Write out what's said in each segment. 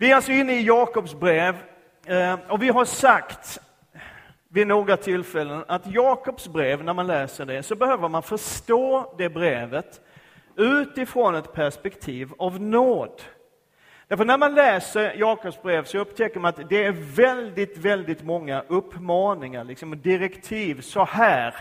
Vi är alltså inne i Jakobs brev eh, och vi har sagt vid några tillfällen att Jakobs brev, när man läser det, så behöver man förstå det brevet utifrån ett perspektiv av nåd. Därför när man läser Jakobs brev så upptäcker man att det är väldigt, väldigt många uppmaningar, liksom direktiv. Så här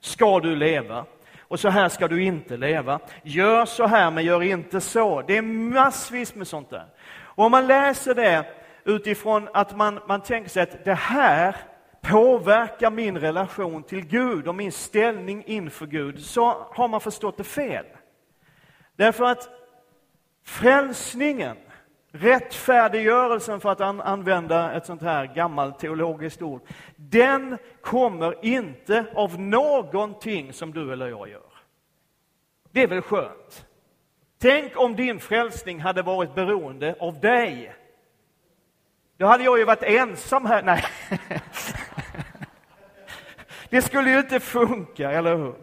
ska du leva och så här ska du inte leva. Gör så här, men gör inte så. Det är massvis med sånt där. Och om man läser det utifrån att man, man tänker sig att det här påverkar min relation till Gud och min ställning inför Gud, så har man förstått det fel. Därför att frälsningen, rättfärdiggörelsen för att an använda ett sånt här gammalt teologiskt ord, den kommer inte av någonting som du eller jag gör. Det är väl skönt? Tänk om din frälsning hade varit beroende av dig. Då hade jag ju varit ensam här. Nej. Det skulle ju inte funka, eller hur?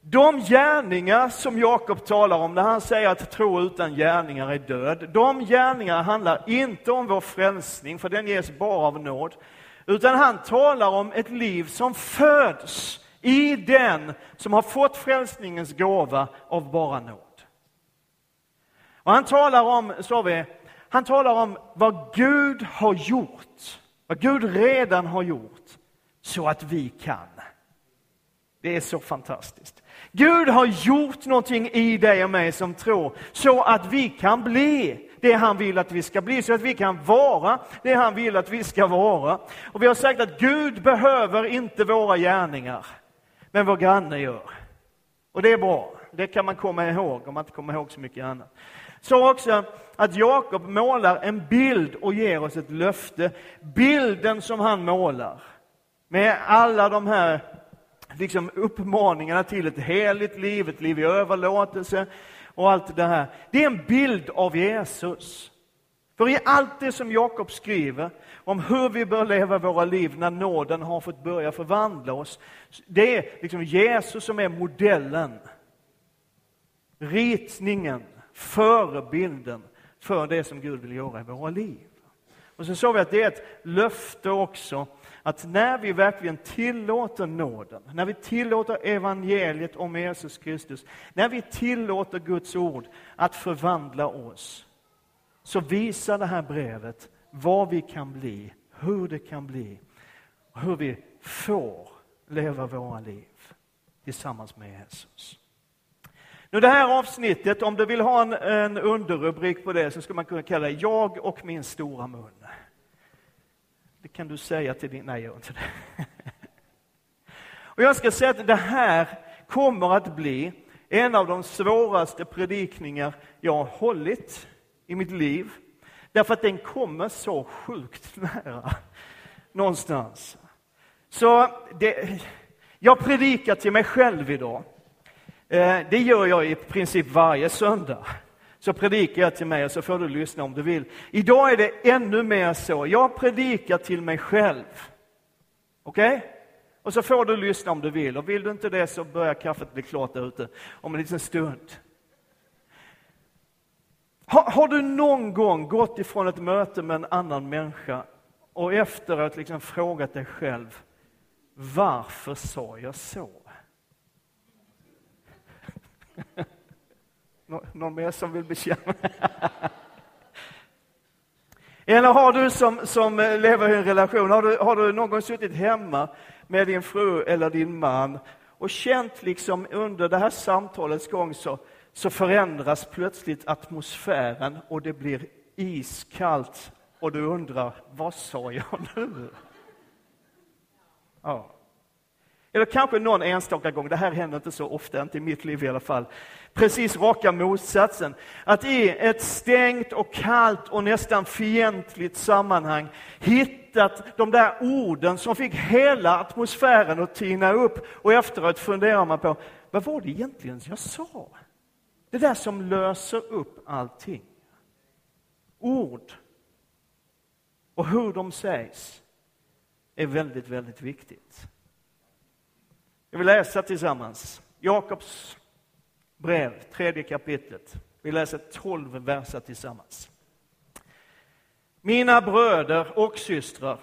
De gärningar som Jakob talar om när han säger att tro utan gärningar är död, de gärningarna handlar inte om vår frälsning, för den ges bara av nåd, utan han talar om ett liv som föds i den som har fått frälsningens gåva av bara nåd. Och han talar om, så vi, han talar om vad Gud har gjort, vad Gud redan har gjort, så att vi kan. Det är så fantastiskt. Gud har gjort någonting i dig och mig som tror, så att vi kan bli det han vill att vi ska bli, så att vi kan vara det han vill att vi ska vara. Och vi har sagt att Gud behöver inte våra gärningar, men vår granne gör. Och det är bra, det kan man komma ihåg om man inte kommer ihåg så mycket annat. Så också att Jakob målar en bild och ger oss ett löfte. Bilden som han målar, med alla de här liksom uppmaningarna till ett heligt liv, ett liv i överlåtelse och allt det här. Det är en bild av Jesus. För i allt det som Jakob skriver om hur vi bör leva våra liv när nåden har fått börja förvandla oss, det är liksom Jesus som är modellen. Ritningen, förebilden för det som Gud vill göra i våra liv. Och så såg vi att det är ett löfte också att när vi verkligen tillåter nåden, när vi tillåter evangeliet om Jesus Kristus, när vi tillåter Guds ord att förvandla oss, så visar det här brevet vad vi kan bli, hur det kan bli, och hur vi får leva våra liv tillsammans med Jesus. Nu det här avsnittet, om du vill ha en, en underrubrik på det, så skulle man kunna kalla det Jag och min stora mun. Det kan du säga till din... Nej, gör inte det. Och jag ska säga att det här kommer att bli en av de svåraste predikningar jag har hållit i mitt liv. Därför att den kommer så sjukt nära någonstans. Så det, jag predikar till mig själv idag. Eh, det gör jag i princip varje söndag så predikar jag till mig och så får du lyssna om du vill. Idag är det ännu mer så. Jag predikar till mig själv. Okej? Okay? Och så får du lyssna om du vill. Och vill du inte det så börjar kaffet bli klart där ute om en liten stund. Har, har, du någon gång gått ifrån ett möte med en annan människa och efteråt liksom frågat dig själv, varför sa jag så? Någon mer som vill bekänna? Eller har du som, som eh, lever i en relation, har du, har du någon gång suttit hemma med din fru eller din man och känt liksom under det här samtalets gång så, så förändras plötsligt atmosfären och det blir iskallt och du undrar, vad sa jag nu? Ja. Eller kanske någon enstaka gång, det här händer inte så ofta, inte i mitt liv i alla fall, precis raka motsatsen. Att i ett stängt och kallt och nästan fientligt sammanhang hittat de där orden som fick hela atmosfären att tina upp och efteråt funderar man på, vad var det egentligen jag sa? Det där som löser upp allting. Ord och hur de sägs är väldigt, väldigt viktigt. Jag vill läsa tillsammans Jakobs brev, tredje kapitlet. Vi läser tolv verser tillsammans. Mina bröder och systrar,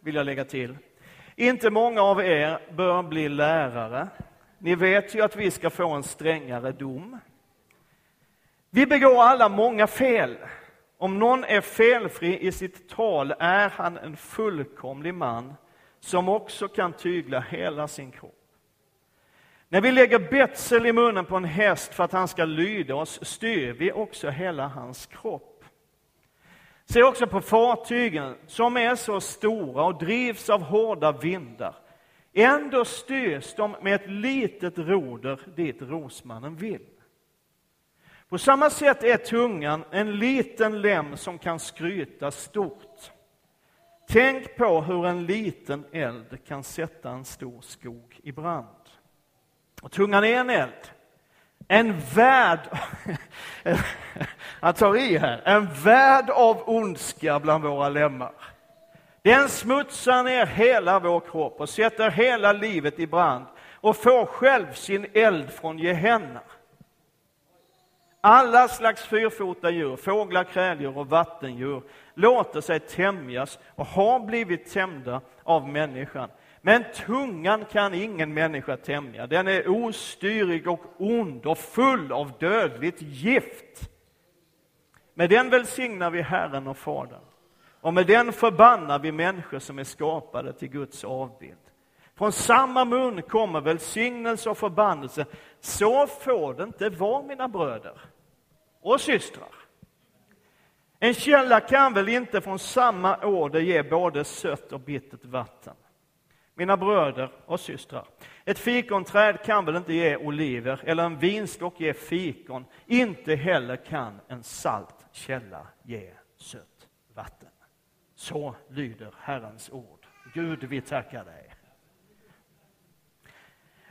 vill jag lägga till. Inte många av er bör bli lärare. Ni vet ju att vi ska få en strängare dom. Vi begår alla många fel. Om någon är felfri i sitt tal är han en fullkomlig man som också kan tygla hela sin kropp. När vi lägger betsel i munnen på en häst för att han ska lyda oss styr vi också hela hans kropp. Se också på fartygen som är så stora och drivs av hårda vindar. Ändå styrs de med ett litet roder dit rosmannen vill. På samma sätt är tungan en liten lem som kan skryta stort. Tänk på hur en liten eld kan sätta en stor skog i brand. Och tungan är en eld. En värld, Han tar i här, en värld av ondska bland våra lemmar. Den smutsar ner hela vår kropp och sätter hela livet i brand och får själv sin eld från Gehenna. Alla slags fyrfota djur, fåglar, kräldjur och vattendjur låter sig tämjas och har blivit tämjda av människan. Men tungan kan ingen människa tämja. Den är ostyrig och ond och full av dödligt gift. Med den välsignar vi Herren och Fadern. Och med den förbannar vi människor som är skapade till Guds avbild. Från samma mun kommer välsignelse och förbannelse. Så får det inte vara, mina bröder och systrar. En källa kan väl inte från samma åder ge både sött och bittert vatten? Mina bröder och systrar, ett fikonträd kan väl inte ge oliver eller en vinstock ge fikon? Inte heller kan en salt källa ge sött vatten. Så lyder Herrens ord. Gud, vi tackar dig.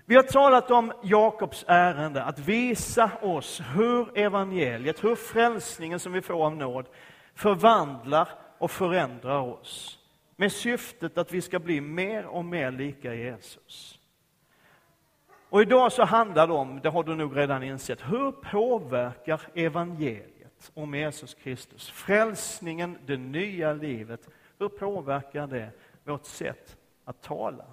Vi har talat om Jakobs ärende, att visa oss hur evangeliet, hur frälsningen som vi får av nåd förvandlar och förändrar oss. Med syftet att vi ska bli mer och mer lika Jesus. Och idag så handlar det om, det har du nog redan insett, hur påverkar evangeliet om Jesus Kristus, frälsningen, det nya livet, hur påverkar det vårt sätt att tala?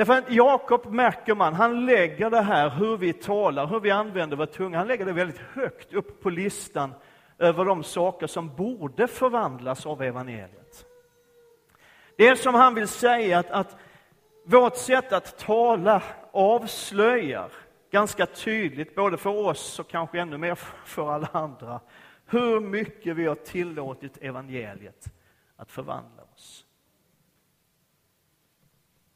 Därför att Jakob märker man, han lägger det här hur vi talar, hur vi använder vår tunga, han lägger det väldigt högt upp på listan över de saker som borde förvandlas av evangeliet. Det är som han vill säga att, att vårt sätt att tala avslöjar ganska tydligt, både för oss och kanske ännu mer för alla andra, hur mycket vi har tillåtit evangeliet att förvandla oss.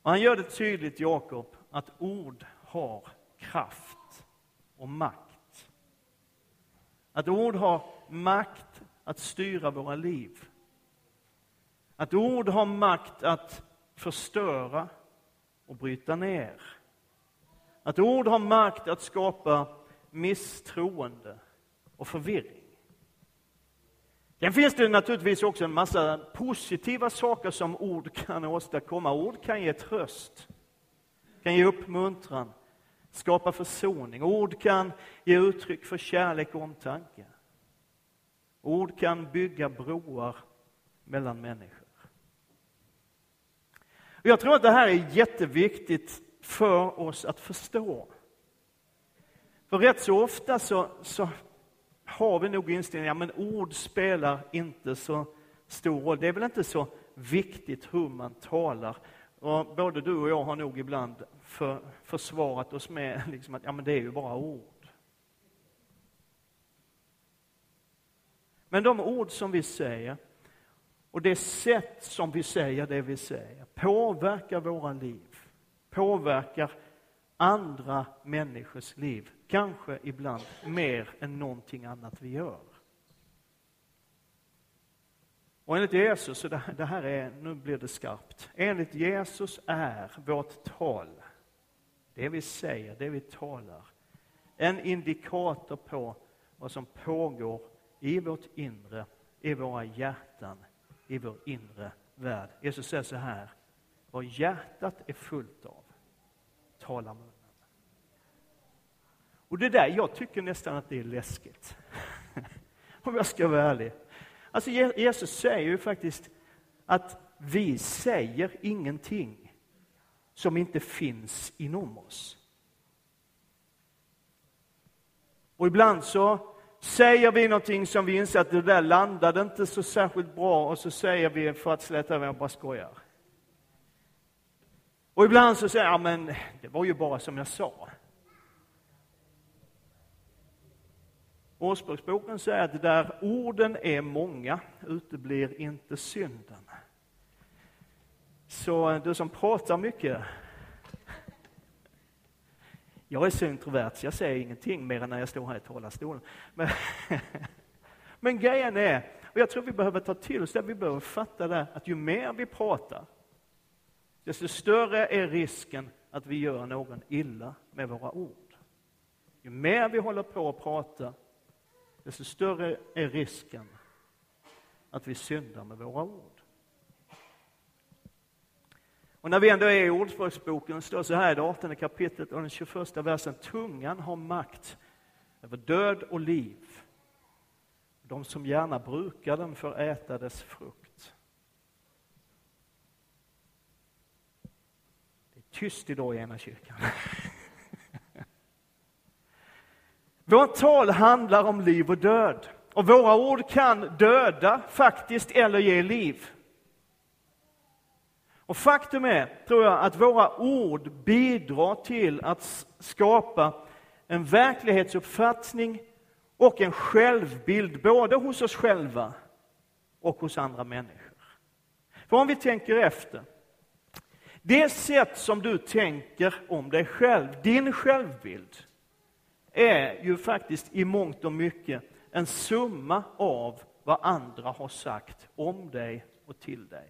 Och han gör det tydligt, Jakob, att ord har kraft och makt. Att ord har makt att styra våra liv. Att ord har makt att förstöra och bryta ner. Att ord har makt att skapa misstroende och förvirring. Sen finns det naturligtvis också en massa positiva saker som ord kan åstadkomma. Ord kan ge tröst, kan ge uppmuntran, skapa försoning. Ord kan ge uttryck för kärlek och omtanke. Ord kan bygga broar mellan människor. Jag tror att det här är jätteviktigt för oss att förstå. För rätt så ofta så, så har vi nog inställningen, ja men ord spelar inte så stor roll. Det är väl inte så viktigt hur man talar. Och både du och jag har nog ibland för, försvarat oss med liksom att ja, men det är ju bara ord. Men de ord som vi säger och det sätt som vi säger det vi säger påverkar våra liv, påverkar andra människors liv, kanske ibland mer än någonting annat vi gör. Och enligt Jesus, så det här är, nu blir det skarpt, enligt Jesus är vårt tal, det vi säger, det vi talar, en indikator på vad som pågår i vårt inre, i våra hjärtan, i vår inre värld. Jesus säger så här, vad hjärtat är fullt av, talar munnen. Och det där, jag tycker nästan att det är läskigt. Om jag ska vara ärlig. Alltså Jesus säger ju faktiskt att vi säger ingenting som inte finns inom oss. Och ibland så säger vi någonting som vi inser att det där landade inte så särskilt bra och så säger vi för att släta över, jag bara skojar. Och ibland så säger jag, men det var ju bara som jag sa. Ordspråksboken säger att där orden är många uteblir inte synden. Så du som pratar mycket, jag är så introvert så jag säger ingenting mer än när jag står här i talarstolen. Men, men grejen är, och jag tror vi behöver ta till oss det, vi behöver fatta det, att ju mer vi pratar, desto större är risken att vi gör någon illa med våra ord. Ju mer vi håller på att prata, desto större är risken att vi syndar med våra ord. Och när vi ändå är i Ordspråksboken står så här i det 18 kapitlet och den 21 versen. Tungan har makt över död och liv. De som gärna brukar den får äta dess frukt. Det är tyst idag i ena kyrkan. Vårt tal handlar om liv och död. Och våra ord kan döda faktiskt eller ge liv. Och faktum är, tror jag, att våra ord bidrar till att skapa en verklighetsuppfattning och en självbild, både hos oss själva och hos andra människor. För om vi tänker efter, det sätt som du tänker om dig själv, din självbild, är ju faktiskt i mångt och mycket en summa av vad andra har sagt om dig och till dig.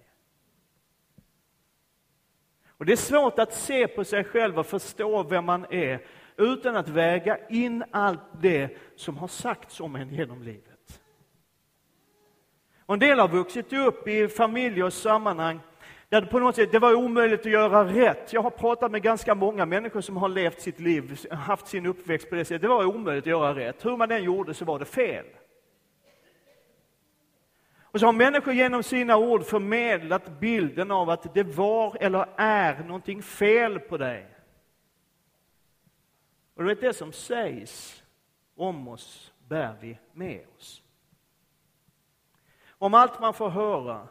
Och Det är svårt att se på sig själv och förstå vem man är utan att väga in allt det som har sagts om en genom livet. Och en del har vuxit upp i familjer och sammanhang där det på något sätt det var omöjligt att göra rätt. Jag har pratat med ganska många människor som har levt sitt liv, haft sin uppväxt på det sättet. Det var omöjligt att göra rätt. Hur man än gjorde så var det fel. Och så har människor genom sina ord förmedlat bilden av att det var eller är någonting fel på dig. Och du vet, det som sägs om oss bär vi med oss. Om allt man får höra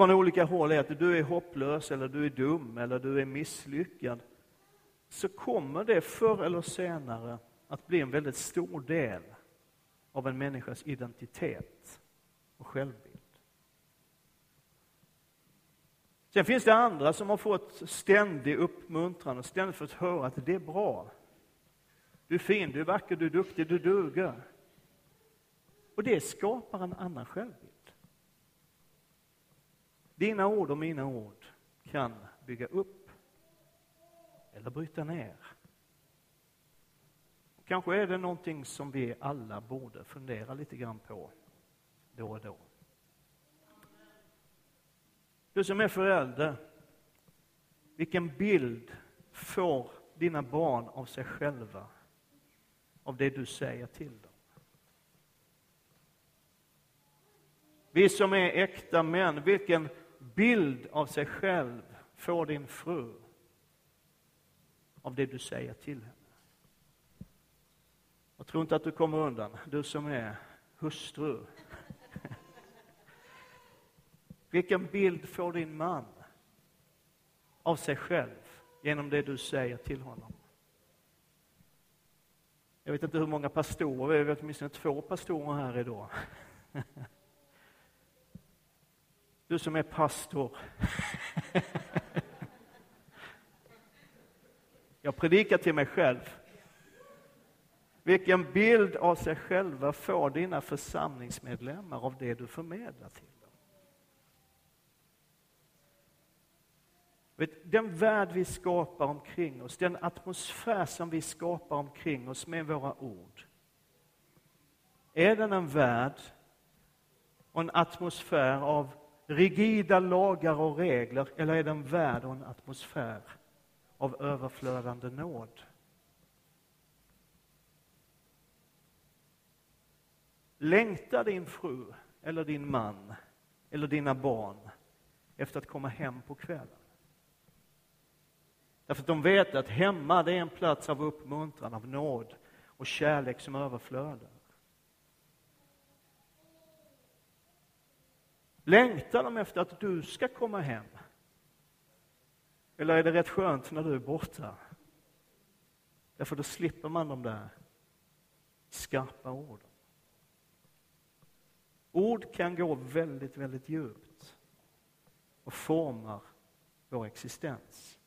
från olika håll är att du är hopplös, eller du är dum, eller du är misslyckad, så kommer det förr eller senare att bli en väldigt stor del av en människas identitet och självbild. Sen finns det andra som har fått ständig uppmuntran och ständigt fått höra att det är bra. Du är fin, du är vacker, du är duktig, du duger. Och det skapar en annan självbild. Dina ord och mina ord kan bygga upp eller bryta ner. Kanske är det någonting som vi alla borde fundera lite grann på då och då. Du som är förälder, vilken bild får dina barn av sig själva av det du säger till dem? Vi som är äkta män, vilken bild av sig själv får din fru av det du säger till henne? Jag tror inte att du kommer undan, du som är hustru. Vilken bild får din man av sig själv genom det du säger till honom? Jag vet inte hur många pastorer, vi har åtminstone två pastorer här idag. Du som är pastor. Jag predikar till mig själv. Vilken bild av sig själva får dina församlingsmedlemmar av det du förmedlar till dem? Den värld vi skapar omkring oss, den atmosfär som vi skapar omkring oss med våra ord. Är den en värld och en atmosfär av rigida lagar och regler eller är den värd en atmosfär av överflödande nåd? Längtar din fru eller din man eller dina barn efter att komma hem på kvällen? Därför att de vet att hemma det är en plats av uppmuntran, av nåd och kärlek som överflödar. Längtar de efter att du ska komma hem? Eller är det rätt skönt när du är borta? Därför då slipper man de där skarpa orden. Ord kan gå väldigt, väldigt djupt och formar vår existens.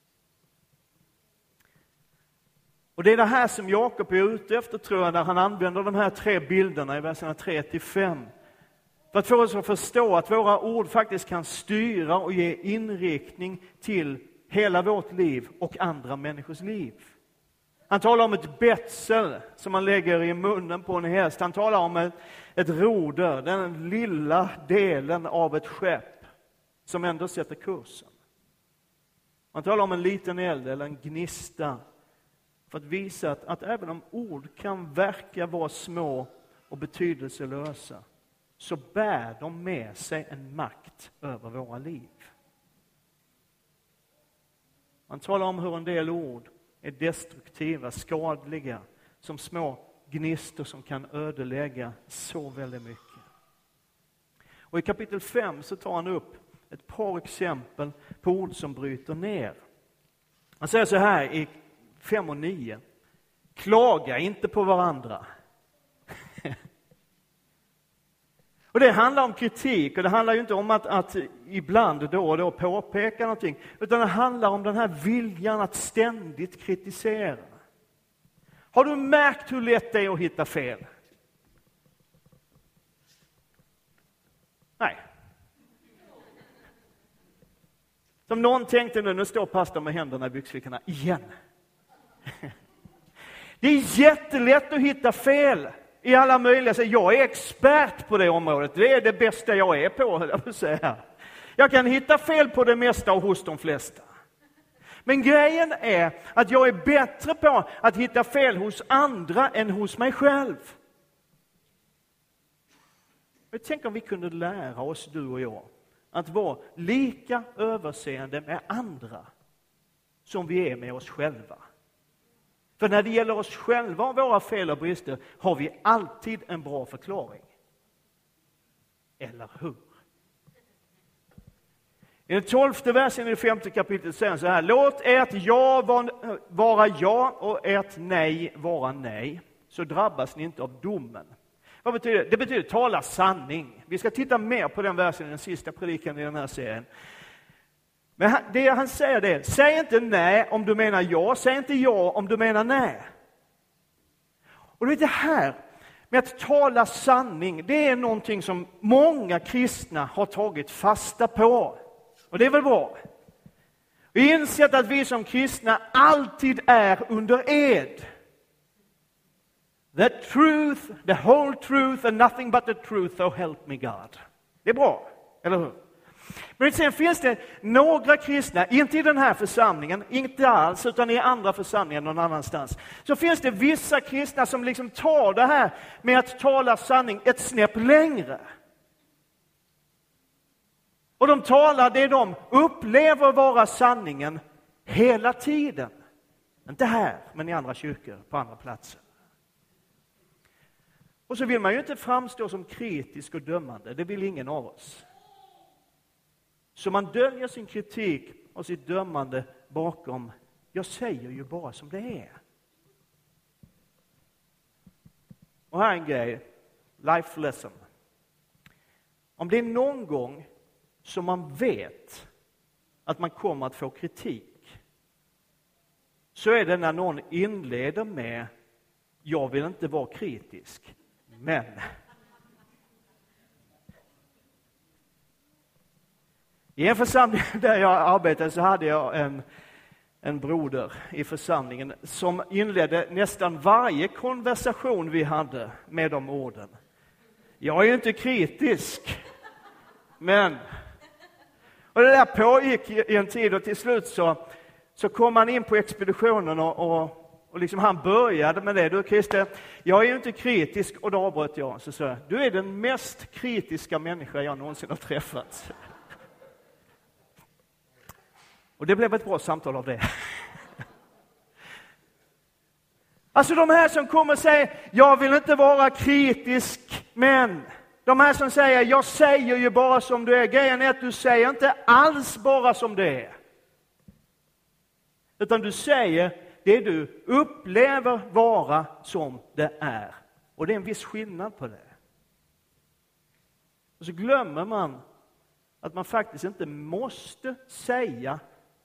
Och Det är det här som Jakob är ute efter, tror jag, när han använder de här tre bilderna i verserna 3 till 5. För att få oss att förstå att våra ord faktiskt kan styra och ge inriktning till hela vårt liv och andra människors liv. Han talar om ett betsel som man lägger i munnen på en häst. Han talar om ett, ett roder, den lilla delen av ett skepp som ändå sätter kursen. Han talar om en liten eld eller en gnista för att visa att, att även om ord kan verka vara små och betydelselösa så bär de med sig en makt över våra liv. Han talar om hur en del ord är destruktiva, skadliga, som små gnistor som kan ödelägga så väldigt mycket. Och I kapitel 5 så tar han upp ett par exempel på ord som bryter ner. Han säger så här i 5 och 9. Klaga inte på varandra. Och Det handlar om kritik och det handlar ju inte om att, att ibland då och då påpeka någonting, utan det handlar om den här viljan att ständigt kritisera. Har du märkt hur lätt det är att hitta fel? Nej. Som någon tänkte nu, nu står pastorn med händerna i byxfickorna igen. Det är jättelätt att hitta fel i alla möjliga sätt. Jag är expert på det området. Det är det bästa jag är på, höll jag på att säga. Jag kan hitta fel på det mesta och hos de flesta. Men grejen är att jag är bättre på att hitta fel hos andra än hos mig själv. Jag tänker om vi kunde lära oss, du och jag, att vara lika överseende med andra som vi är med oss själva. För när det gäller oss själva och våra fel och brister har vi alltid en bra förklaring. Eller hur? I den tolfte versen i det femte kapitlet säger han så här. Låt ert ja vara ja och ert nej vara nej, så drabbas ni inte av domen. Vad betyder det? Det betyder tala sanning. Vi ska titta mer på den versen i den sista predikan i den här serien. Men det han säger det är, säg inte nej om du menar ja, säg inte ja om du menar nej. Och det här med att tala sanning, det är någonting som många kristna har tagit fasta på. Och det är väl bra? Vi insett att vi som kristna alltid är under ed. The truth, the whole truth and nothing but the truth, so help me God. Det är bra, eller hur? Men sen finns det några kristna, inte i den här församlingen, inte alls, utan i andra församlingar någon annanstans. Så finns det vissa kristna som liksom tar det här med att tala sanning ett snäpp längre. Och de talar det de upplever vara sanningen hela tiden. Inte här, men i andra kyrkor, på andra platser. Och så vill man ju inte framstå som kritisk och dömande, det vill ingen av oss. Så man döljer sin kritik och sitt dömande bakom, jag säger ju bara som det är. Och här är en grej, life lesson. Om det är någon gång som man vet att man kommer att få kritik, så är det när någon inleder med, jag vill inte vara kritisk, men I en församling där jag arbetade så hade jag en, en broder i församlingen som inledde nästan varje konversation vi hade med de orden. Jag är inte kritisk, men... Och det där pågick i en tid och till slut så, så kom han in på expeditionen och, och, Och liksom han började med det. Du Christer, jag är ju inte kritisk. Och då avbröt jag. Så sa jag, du är den mest kritiska människa jag någonsin har träffat. Och det blev ett bra samtal av det. Alltså de här som kommer och säger, jag vill inte vara kritisk, men de här som säger, jag säger ju bara som du är. Grejen är att du säger inte alls bara som det är. Utan du säger det du upplever vara som det är. Och det är en viss skillnad på det. Och så glömmer man att man faktiskt inte måste säga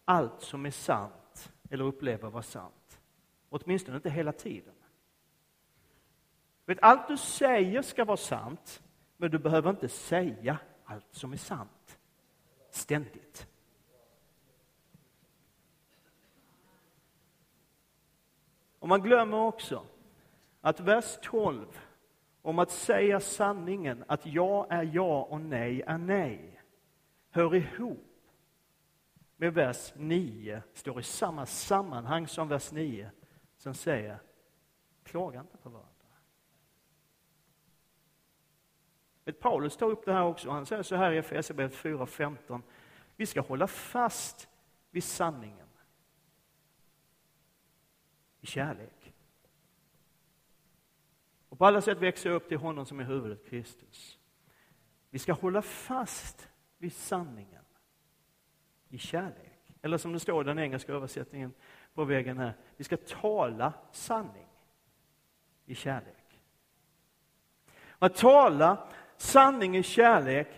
allt som är sant eller upplever vara sant. Åtminstone inte hela tiden. Vet, allt du säger ska vara sant, men du behöver inte säga allt som är sant ständigt. Och man glömmer också att vers 12 om att säga sanningen, att ja är ja och nej är nej, hör ihop med vers 9, står i samma sammanhang som vers 9, som säger klaga inte på varandra. Paulus tar upp det här också. Han säger så här i Efesierbrevet 4.15. Vi ska hålla fast vid sanningen i kärlek. Och på alla sätt växa upp till honom som är huvudet, Kristus. Vi ska hålla fast vid sanningen i kärlek. Eller som det står i den engelska översättningen på väggen här. Vi ska tala sanning i kärlek. Att tala sanning i kärlek,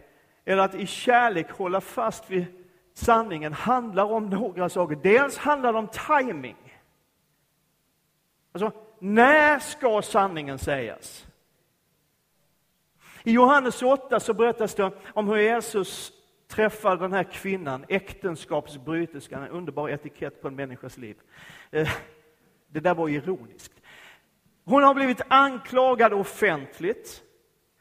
eller att i kärlek hålla fast vid sanningen, handlar om några saker. Dels handlar det om timing. Alltså, när ska sanningen sägas? I Johannes 8 så berättas det om hur Jesus träffar den här kvinnan, äktenskapsbryterskan, en underbar etikett på en människas liv. Eh, det där var ironiskt. Hon har blivit anklagad offentligt.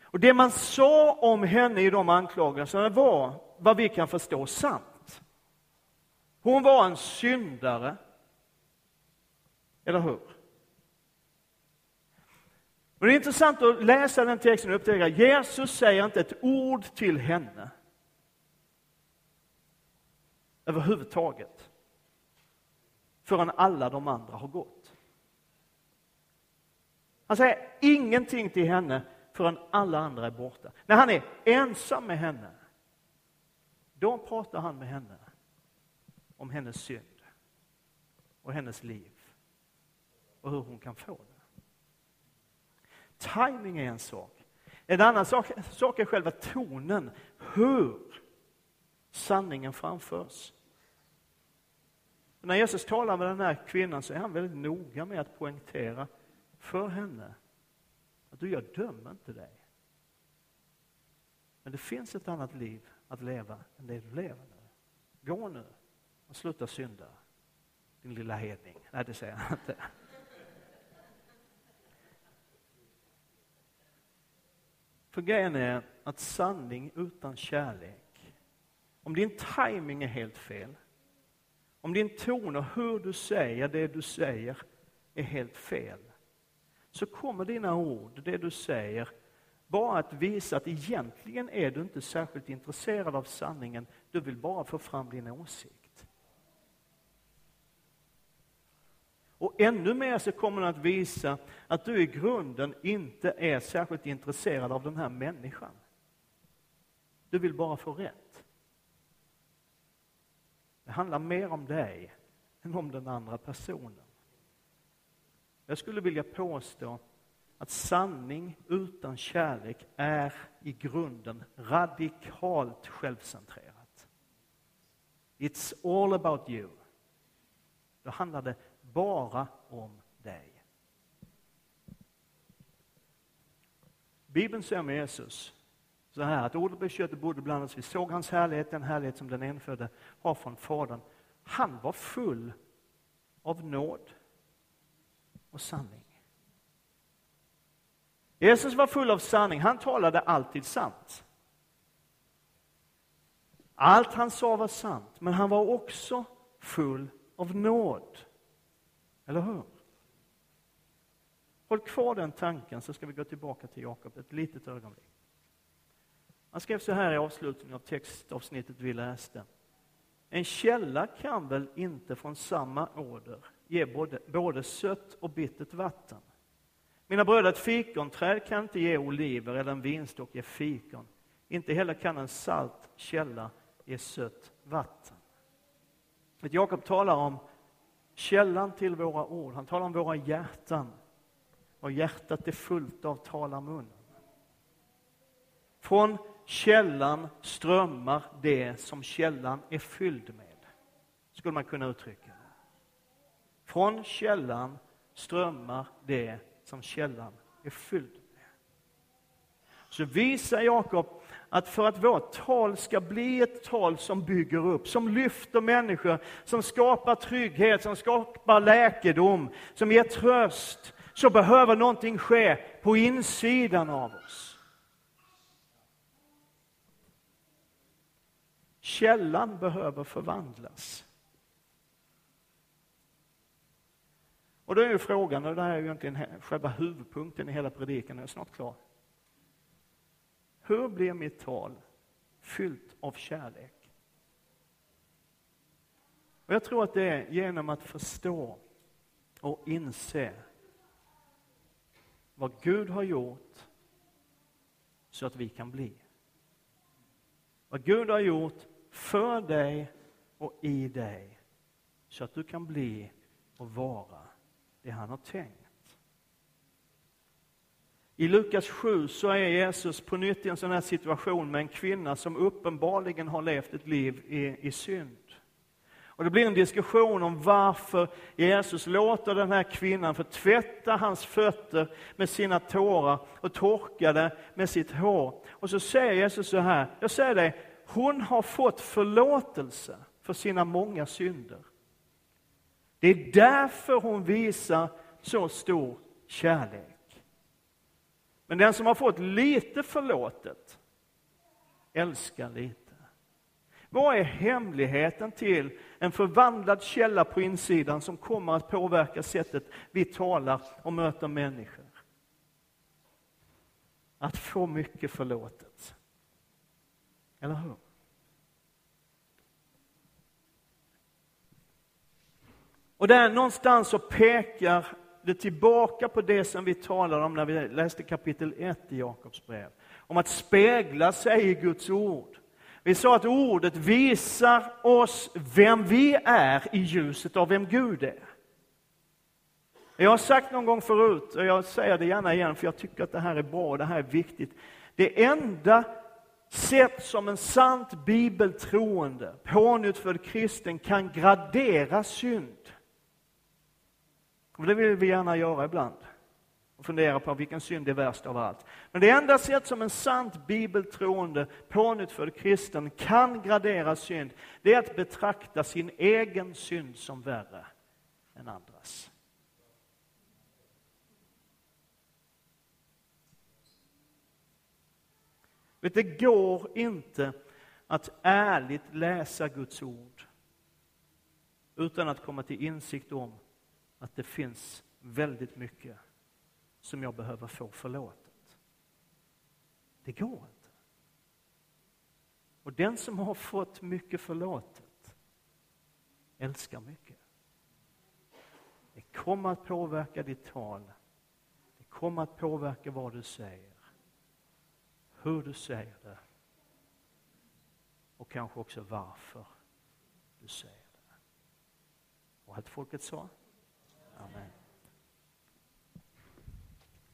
Och det man sa om henne i de anklagelserna var, vad vi kan förstå, sant. Hon var en syndare. Eller hur? Och det är intressant att läsa den texten och upptäcka att Jesus säger inte ett ord till henne. Överhuvudtaget. Förrän alla de andra har gått. Han säger ingenting till henne förrän alla andra är borta. När han är ensam med henne, då pratar han med henne om hennes synd och hennes liv och hur hon kan få det. Timing är en sak. En annan sak, sak är själva tonen, hur sanningen framförs. När Jesus talar med den här kvinnan så är han väldigt noga med att poängtera för henne att du, jag dömer inte dig. Men det finns ett annat liv att leva än det du lever nu. Gå nu och sluta synda, din lilla hedning. Nej, det säger han inte. För grejen är att sanning utan kärlek, om din timing är helt fel, om din ton och hur du säger det du säger är helt fel, så kommer dina ord, det du säger, bara att visa att egentligen är du inte särskilt intresserad av sanningen, du vill bara få fram din åsikt. Och ännu mer så kommer den att visa att du i grunden inte är särskilt intresserad av den här människan. Du vill bara få rätt. Det handlar mer om dig än om den andra personen. Jag skulle vilja påstå att sanning utan kärlek är i grunden radikalt självcentrerat. It's all about you. Då handlar det bara om dig. Bibeln säger om Jesus så här att ordet blev kött och bodde bland oss. Vi såg hans härlighet, den härlighet som den enfödde har från Fadern. Han var full av nåd och sanning. Jesus var full av sanning, han talade alltid sant. Allt han sa var sant, men han var också full av nåd. Eller hur? Håll kvar den tanken så ska vi gå tillbaka till Jakob ett litet ögonblick. Han skrev så här i avslutningen av textavsnittet vi läste. En källa kan väl inte från samma åder ge både, både sött och bittert vatten? Mina bröder, ett fikonträd kan inte ge oliver eller en vinstock ge fikon. Inte heller kan en salt källa ge sött vatten. Jakob talar om källan till våra ord. Han talar om våra hjärtan. Och hjärtat är fullt av talar munnen. Från källan strömmar det som källan är fylld med. Skulle man kunna uttrycka det. Från källan strömmar det som källan är fylld med. Så visar Jakob att för att vårt tal ska bli ett tal som bygger upp, som lyfter människor, som skapar trygghet, som skapar läkedom, som ger tröst, så behöver någonting ske på insidan av oss. Källan behöver förvandlas. Och då är ju frågan, och det här är ju egentligen själva huvudpunkten i hela predikan, jag är snart klar. Hur blir mitt tal fyllt av kärlek? Och jag tror att det är genom att förstå och inse vad Gud har gjort så att vi kan bli. Vad Gud har gjort för dig och i dig så att du kan bli och vara det han har tänkt. I Lukas 7 så är Jesus på nytt i en sån här situation med en kvinna som uppenbarligen har levt ett liv i, i synd. Och det blir en diskussion om varför Jesus låter den här kvinnan få tvätta hans fötter med sina tårar och torka det med sitt hår. Och så säger Jesus så här, jag säger dig, hon har fått förlåtelse för sina många synder. Det är därför hon visar så stor kärlek. Men den som har fått lite förlåtet älskar lite. Vad är hemligheten till en förvandlad källa på insidan som kommer att påverka sättet vi talar och möter människor? Att få mycket förlåtet. Eller hur? Och där någonstans så pekar det tillbaka på det som vi talade om när vi läste kapitel 1 i Jakobs brev. Om att spegla sig i Guds ord. Vi sa att ordet visar oss vem vi är i ljuset av vem Gud är. Jag har sagt någon gång förut, och jag säger det gärna igen, för jag tycker att det här är bra och det här är viktigt. Det enda sätt som en sant bibeltroende, pånyttfödd kristen kan gradera synd, och det vill vi gärna göra ibland. Och fundera på vilken synd är värst av allt. Men det enda sätt som en sant bibeltroende, pånyttfödd kristen kan gradera synd, det är att betrakta sin egen synd som värre än andras. Vet, det går inte att ärligt läsa Guds ord utan att komma till insikt om att det finns väldigt mycket som jag behöver få förlåtet. Det går inte. Och den som har fått mycket förlåtet älskar mycket. Det kommer att påverka ditt tal. Det kommer att påverka vad du säger hur du säger det och kanske också varför du säger det. Och att folket sa? Amen.